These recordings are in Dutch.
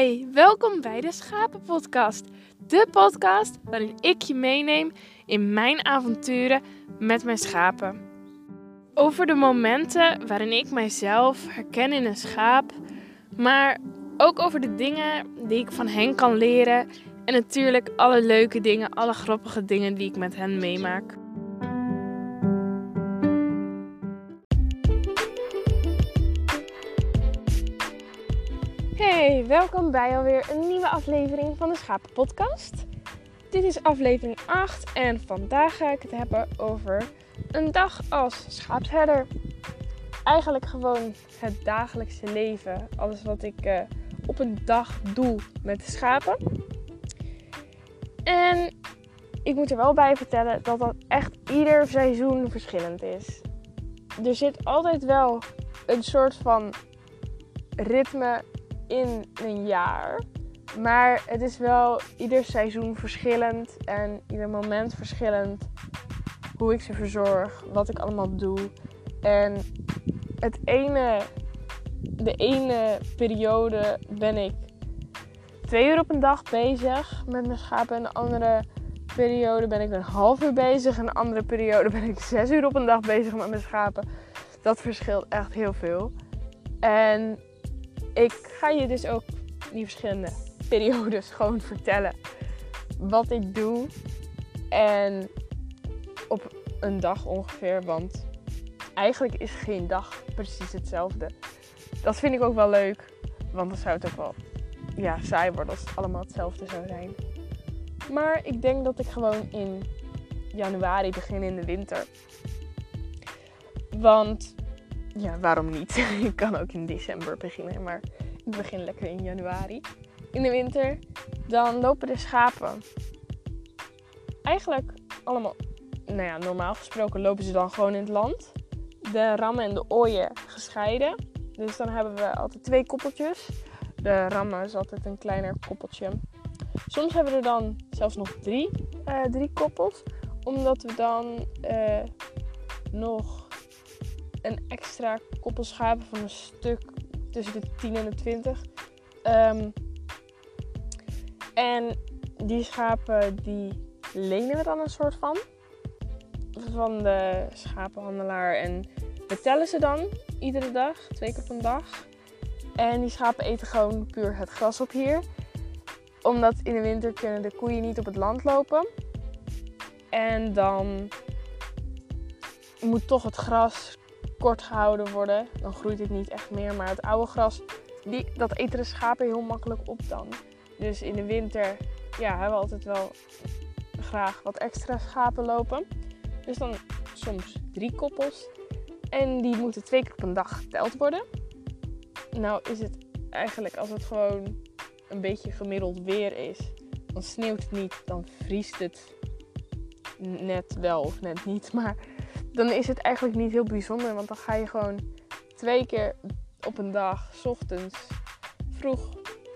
Hey, welkom bij de Schapenpodcast. De podcast waarin ik je meeneem in mijn avonturen met mijn schapen. Over de momenten waarin ik mijzelf herken in een schaap, maar ook over de dingen die ik van hen kan leren en natuurlijk alle leuke dingen, alle grappige dingen die ik met hen meemaak. Hey, welkom bij alweer een nieuwe aflevering van de Schapen Podcast. Dit is aflevering 8 en vandaag ga ik het hebben over een dag als schaapsherder. Eigenlijk gewoon het dagelijkse leven, alles wat ik uh, op een dag doe met de schapen. En ik moet er wel bij vertellen dat dat echt ieder seizoen verschillend is. Er zit altijd wel een soort van ritme in een jaar. Maar het is wel ieder seizoen verschillend en ieder moment verschillend. Hoe ik ze verzorg, wat ik allemaal doe. En het ene, de ene periode ben ik twee uur op een dag bezig met mijn schapen. En de andere periode ben ik een half uur bezig. En de andere periode ben ik zes uur op een dag bezig met mijn schapen. Dat verschilt echt heel veel. En ik ga je dus ook die verschillende periodes gewoon vertellen wat ik doe. En op een dag ongeveer, want eigenlijk is geen dag precies hetzelfde. Dat vind ik ook wel leuk, want dan zou het ook wel ja, saai worden als het allemaal hetzelfde zou zijn. Maar ik denk dat ik gewoon in januari begin in de winter. Want ja, waarom niet? ik kan ook in december beginnen, maar ik begin lekker in januari. In de winter, dan lopen de schapen eigenlijk allemaal, nou ja, normaal gesproken lopen ze dan gewoon in het land. De rammen en de ooien gescheiden. Dus dan hebben we altijd twee koppeltjes. De rammen is altijd een kleiner koppeltje. Soms hebben we er dan zelfs nog drie, uh, drie koppels. Omdat we dan uh, nog een extra koppel schapen van een stuk tussen de 10 en de 20. Um, en die schapen die lenen we dan een soort van. Van de schapenhandelaar. En we tellen ze dan iedere dag, twee keer per dag. En die schapen eten gewoon puur het gras op hier. Omdat in de winter kunnen de koeien niet op het land lopen. En dan moet toch het gras kort gehouden worden. Dan groeit het niet echt meer. Maar het oude gras, die, dat eten de schapen heel makkelijk op dan. Dus in de winter ja, hebben we altijd wel graag wat extra schapen lopen. Dus dan soms drie koppels. En die moeten twee keer op een dag geteld worden. Nou is het eigenlijk als het gewoon een beetje gemiddeld weer is. Dan sneeuwt het niet, dan vriest het net wel of net niet. Maar dan is het eigenlijk niet heel bijzonder. Want dan ga je gewoon twee keer op een dag, s ochtends, vroeg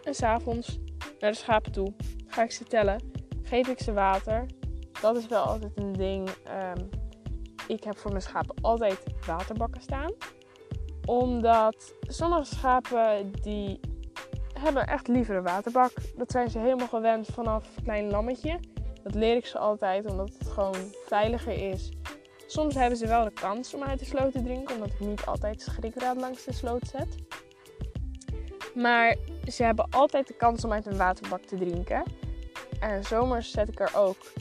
en s avonds naar de schapen toe. Ga ik ze tellen. Geef ik ze water. Dat is wel altijd een ding. Um, ik heb voor mijn schapen altijd waterbakken staan. Omdat sommige schapen die hebben echt liever een waterbak. Dat zijn ze helemaal gewend vanaf klein lammetje. Dat leer ik ze altijd omdat het gewoon veiliger is Soms hebben ze wel de kans om uit de sloot te drinken, omdat ik niet altijd schrikdraad langs de sloot zet. Maar ze hebben altijd de kans om uit een waterbak te drinken. En zomers zet ik er ook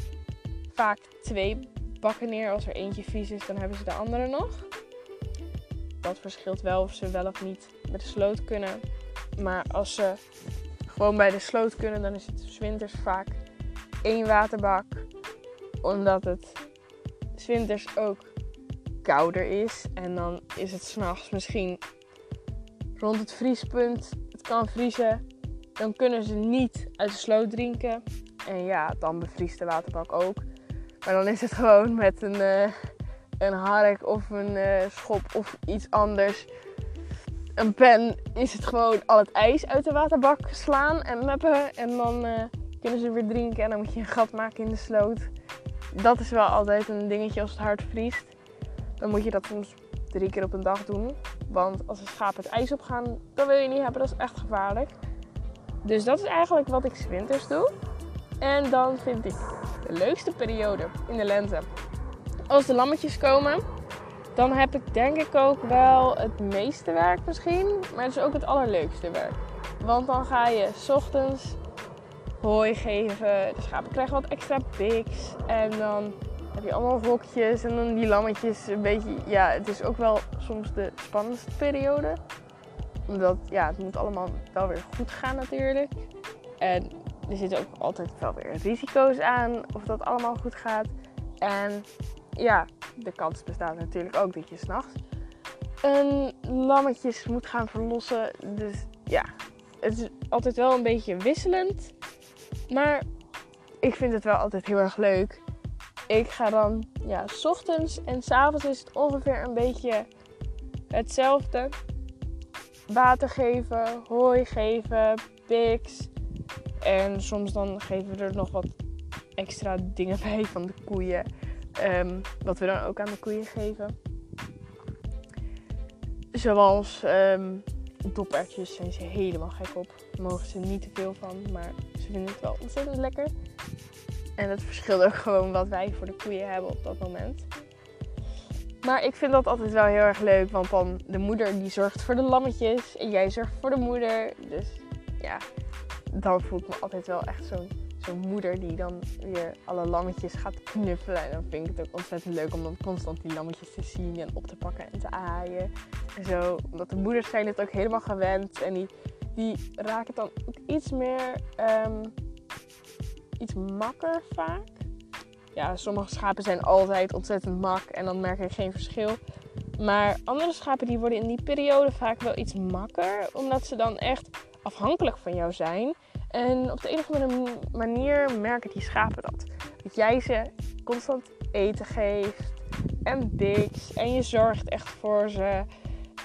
vaak twee bakken neer. Als er eentje vies is, dan hebben ze de andere nog. Dat verschilt wel of ze wel of niet met de sloot kunnen. Maar als ze gewoon bij de sloot kunnen, dan is het winters vaak één waterbak. Omdat het winters ook kouder is. En dan is het s'nachts misschien rond het vriespunt. Het kan vriezen. Dan kunnen ze niet uit de sloot drinken. En ja, dan bevriest de waterbak ook. Maar dan is het gewoon met een, uh, een hark of een uh, schop of iets anders. Een pen is het gewoon al het ijs uit de waterbak slaan en meppen. En dan uh, kunnen ze weer drinken. En dan moet je een gat maken in de sloot dat is wel altijd een dingetje als het hard vriest. Dan moet je dat soms drie keer op een dag doen. Want als de schapen het ijs opgaan, dan wil je niet hebben. Dat is echt gevaarlijk. Dus dat is eigenlijk wat ik winters doe. En dan vind ik de leukste periode in de lente. Als de lammetjes komen, dan heb ik denk ik ook wel het meeste werk misschien. Maar het is ook het allerleukste werk. Want dan ga je 's ochtends hooi geven. De schapen krijgen wat extra piks. En dan heb je allemaal rokjes en dan die lammetjes een beetje... Ja, het is ook wel soms de spannendste periode. Omdat, ja, het moet allemaal wel weer goed gaan natuurlijk. En er zitten ook altijd wel weer risico's aan of dat allemaal goed gaat. En ja, de kans bestaat natuurlijk ook dat je s'nachts een lammetjes moet gaan verlossen. Dus ja, het is altijd wel een beetje wisselend. Maar ik vind het wel altijd heel erg leuk. Ik ga dan, ja, s ochtends en s avonds is het ongeveer een beetje hetzelfde. Water geven, hooi geven, piks. En soms dan geven we er nog wat extra dingen bij van de koeien. Um, wat we dan ook aan de koeien geven. Zoals um, dopertjes zijn ze helemaal gek op. Daar mogen ze niet te veel van, maar ze vinden het wel ontzettend lekker. En het verschilt ook gewoon wat wij voor de koeien hebben op dat moment. Maar ik vind dat altijd wel heel erg leuk, want dan de moeder die zorgt voor de lammetjes en jij zorgt voor de moeder. Dus ja, dan voel ik me altijd wel echt zo'n zo'n moeder die dan weer alle lammetjes gaat knuffelen. En dan vind ik het ook ontzettend leuk om dan constant die lammetjes te zien en op te pakken en te aaien. En zo, omdat de moeders zijn het ook helemaal gewend. En die, die raken dan ook iets meer, um, iets makker vaak. Ja, sommige schapen zijn altijd ontzettend mak en dan merk je geen verschil. Maar andere schapen die worden in die periode vaak wel iets makker. Omdat ze dan echt afhankelijk van jou zijn. En op de een of andere manier merken die schapen dat. Dat jij ze constant eten geeft en diks en je zorgt echt voor ze.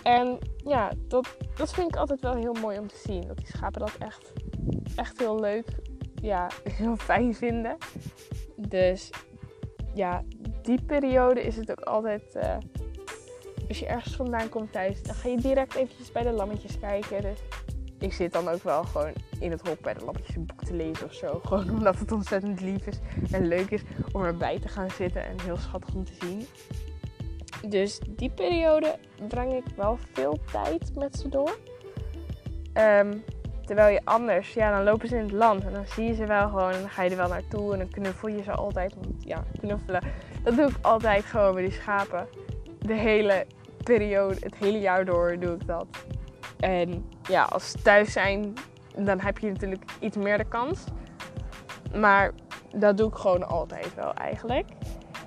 En ja, dat, dat vind ik altijd wel heel mooi om te zien. Dat die schapen dat echt, echt heel leuk, ja, heel fijn vinden. Dus ja, die periode is het ook altijd... Uh, als je ergens vandaan komt thuis, dan ga je direct eventjes bij de lammetjes kijken. Dus ik zit dan ook wel gewoon in het hok bij de lampjes een boek te lezen of zo. Gewoon omdat het ontzettend lief is en leuk is om erbij te gaan zitten en heel schattig om te zien. Dus die periode breng ik wel veel tijd met ze door. Ehm, terwijl je anders, ja, dan lopen ze in het land en dan zie je ze wel gewoon en dan ga je er wel naartoe en dan knuffel je ze altijd. Want ja, knuffelen, dat doe ik altijd gewoon bij die schapen. De hele periode, het hele jaar door doe ik dat. En ja, als thuis zijn, dan heb je natuurlijk iets meer de kans. Maar dat doe ik gewoon altijd wel eigenlijk.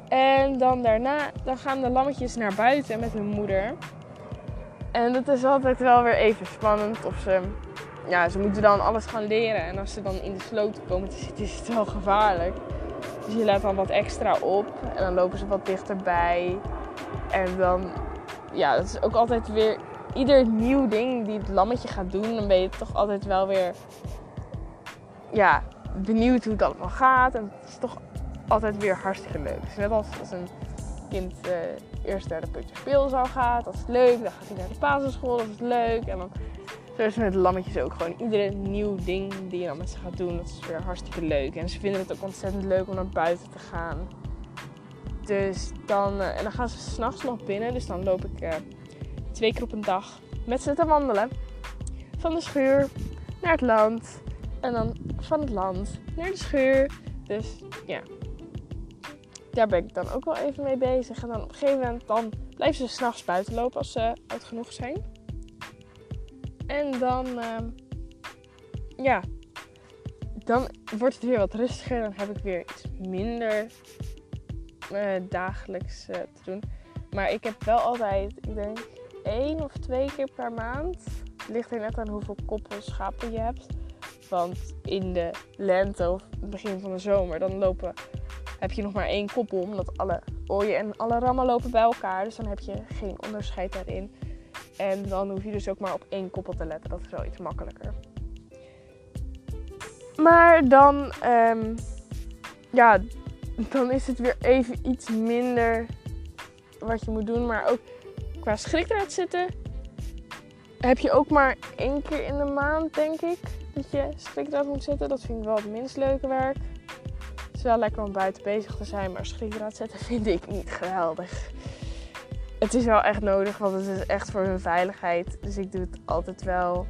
En dan daarna dan gaan de lammetjes naar buiten met hun moeder. En dat is altijd wel weer even spannend. Of ze, ja, ze moeten dan alles gaan leren. En als ze dan in de sloot komen te zitten, is het wel gevaarlijk. Dus je let dan wat extra op. En dan lopen ze wat dichterbij. En dan, ja, dat is ook altijd weer ieder nieuw ding die het lammetje gaat doen, dan ben je toch altijd wel weer ja, benieuwd hoe het allemaal gaat. En het is toch altijd weer hartstikke leuk. Dus net als, als een kind uh, eerst naar de putje speelzaal gaat, dat is leuk. Dan gaat hij naar de basisschool, dat is leuk. En dan zo is het met lammetjes ook gewoon. Iedere nieuw ding die je dan met ze gaat doen, dat is weer hartstikke leuk. En ze vinden het ook ontzettend leuk om naar buiten te gaan. Dus dan, uh, en dan gaan ze s'nachts nog binnen. Dus dan loop ik uh, twee keer op een dag met ze te wandelen. Van de schuur naar het land. En dan van het land naar de schuur. Dus ja, daar ben ik dan ook wel even mee bezig. En dan op een gegeven moment dan blijven ze s'nachts buiten lopen als ze oud genoeg zijn. En dan, uh, ja, dan wordt het weer wat rustiger. Dan heb ik weer iets minder uh, dagelijks uh, te doen. Maar ik heb wel altijd, ik denk, één of twee keer per maand. Het ligt er net aan hoeveel koppels schapen je hebt. Want in de lente of het begin van de zomer, dan lopen, heb je nog maar één koppel. Omdat alle ooien en alle rammen lopen bij elkaar. Dus dan heb je geen onderscheid daarin. En dan hoef je dus ook maar op één koppel te letten. Dat is wel iets makkelijker. Maar dan, um, ja, dan is het weer even iets minder wat je moet doen. Maar ook qua schrik eruit zitten heb je ook maar één keer in de maand, denk ik, dat je schrikdraad moet zetten. Dat vind ik wel het minst leuke werk. Het is wel lekker om buiten bezig te zijn, maar schrikdraad zetten vind ik niet geweldig. Het is wel echt nodig, want het is echt voor hun veiligheid. Dus ik doe het altijd wel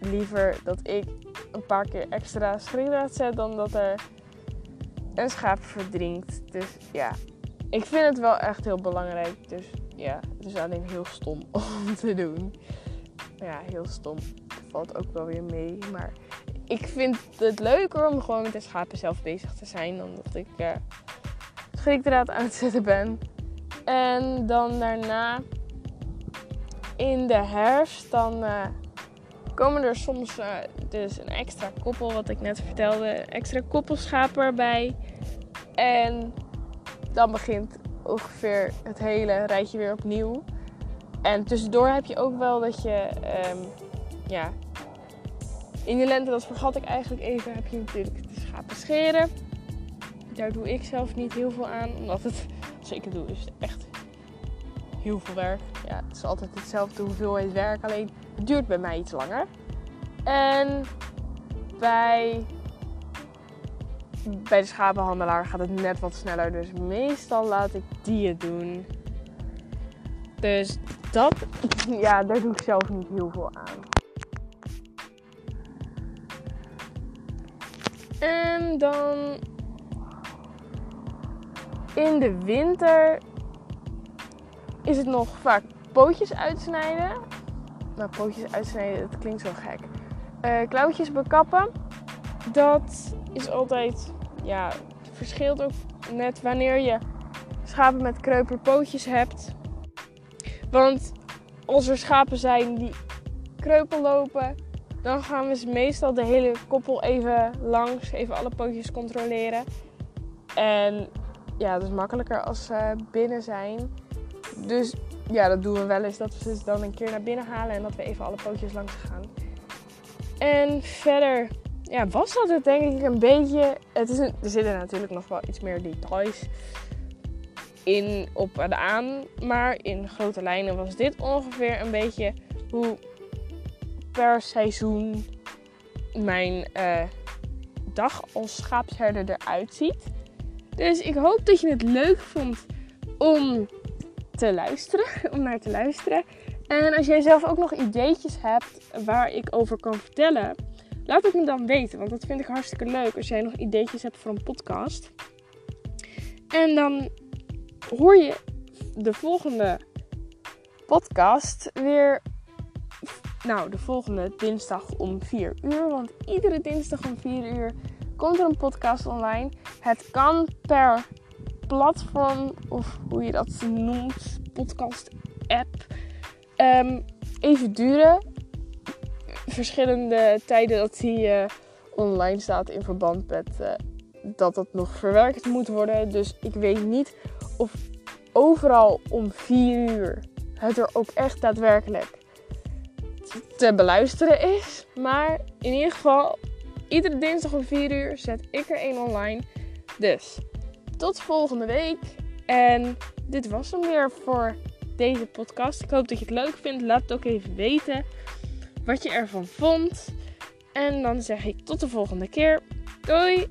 liever dat ik een paar keer extra schrikdraad zet dan dat er een schaap verdrinkt. Dus ja, ik vind het wel echt heel belangrijk. Dus ja, het is alleen heel stom om te doen. Ja, heel stom. Valt ook wel weer mee. Maar ik vind het leuker om gewoon met de schapen zelf bezig te zijn. Dan dat ik uh, schrikdraad aan het zetten ben. En dan daarna in de herfst dan uh, komen er soms uh, dus een extra koppel, wat ik net vertelde, extra koppelschapen erbij. En dan begint ongeveer het hele rijtje weer opnieuw. En tussendoor heb je ook wel dat je, um, ja, in de lente, dat vergat ik eigenlijk even, heb je natuurlijk de schapen scheren. Daar doe ik zelf niet heel veel aan, omdat het, het doe, is echt heel veel werk. Ja, het is altijd hetzelfde hoeveelheid werk, alleen het duurt bij mij iets langer. En bij, bij de schapenhandelaar gaat het net wat sneller, dus meestal laat ik die het doen. Dus dat, ja, daar doe ik zelf niet heel veel aan. En dan in de winter is het nog vaak pootjes uitsnijden. Nou, pootjes uitsnijden, dat klinkt zo gek. Uh, klauwtjes bekappen. Dat is altijd, ja, verschilt ook net wanneer je schapen met kreupelpootjes hebt. Want als er schapen zijn die kreupel lopen, dan gaan we meestal de hele koppel even langs, even alle pootjes controleren. En ja, dat is makkelijker als ze binnen zijn. Dus ja, dat doen we wel eens. Dat we ze dan een keer naar binnen halen en dat we even alle pootjes langs gaan. En verder ja, was dat het denk ik een beetje. Het is er zitten natuurlijk nog wel iets meer details in op en aan. Maar in grote lijnen was dit ongeveer een beetje hoe per seizoen mijn uh, dag als schaapsherder eruit ziet. Dus ik hoop dat je het leuk vond om te luisteren, om naar te luisteren. En als jij zelf ook nog ideetjes hebt waar ik over kan vertellen, laat het me dan weten. Want dat vind ik hartstikke leuk als jij nog ideetjes hebt voor een podcast. En dan hoor je de volgende podcast weer. Nou, de volgende dinsdag om 4 uur. Want iedere dinsdag om 4 uur komt er een podcast online. Het kan per platform of hoe je dat noemt, podcast app, um, even duren. Verschillende tijden dat die uh, online staat in verband met uh, dat dat nog verwerkt moet worden. Dus ik weet niet of overal om 4 uur het er ook echt daadwerkelijk te beluisteren is. Maar in ieder geval, iedere dinsdag om 4 uur zet ik er één online. Dus tot volgende week. En dit was hem weer voor deze podcast. Ik hoop dat je het leuk vindt. Laat het ook even weten wat je ervan vond. En dan zeg ik tot de volgende keer. Doei!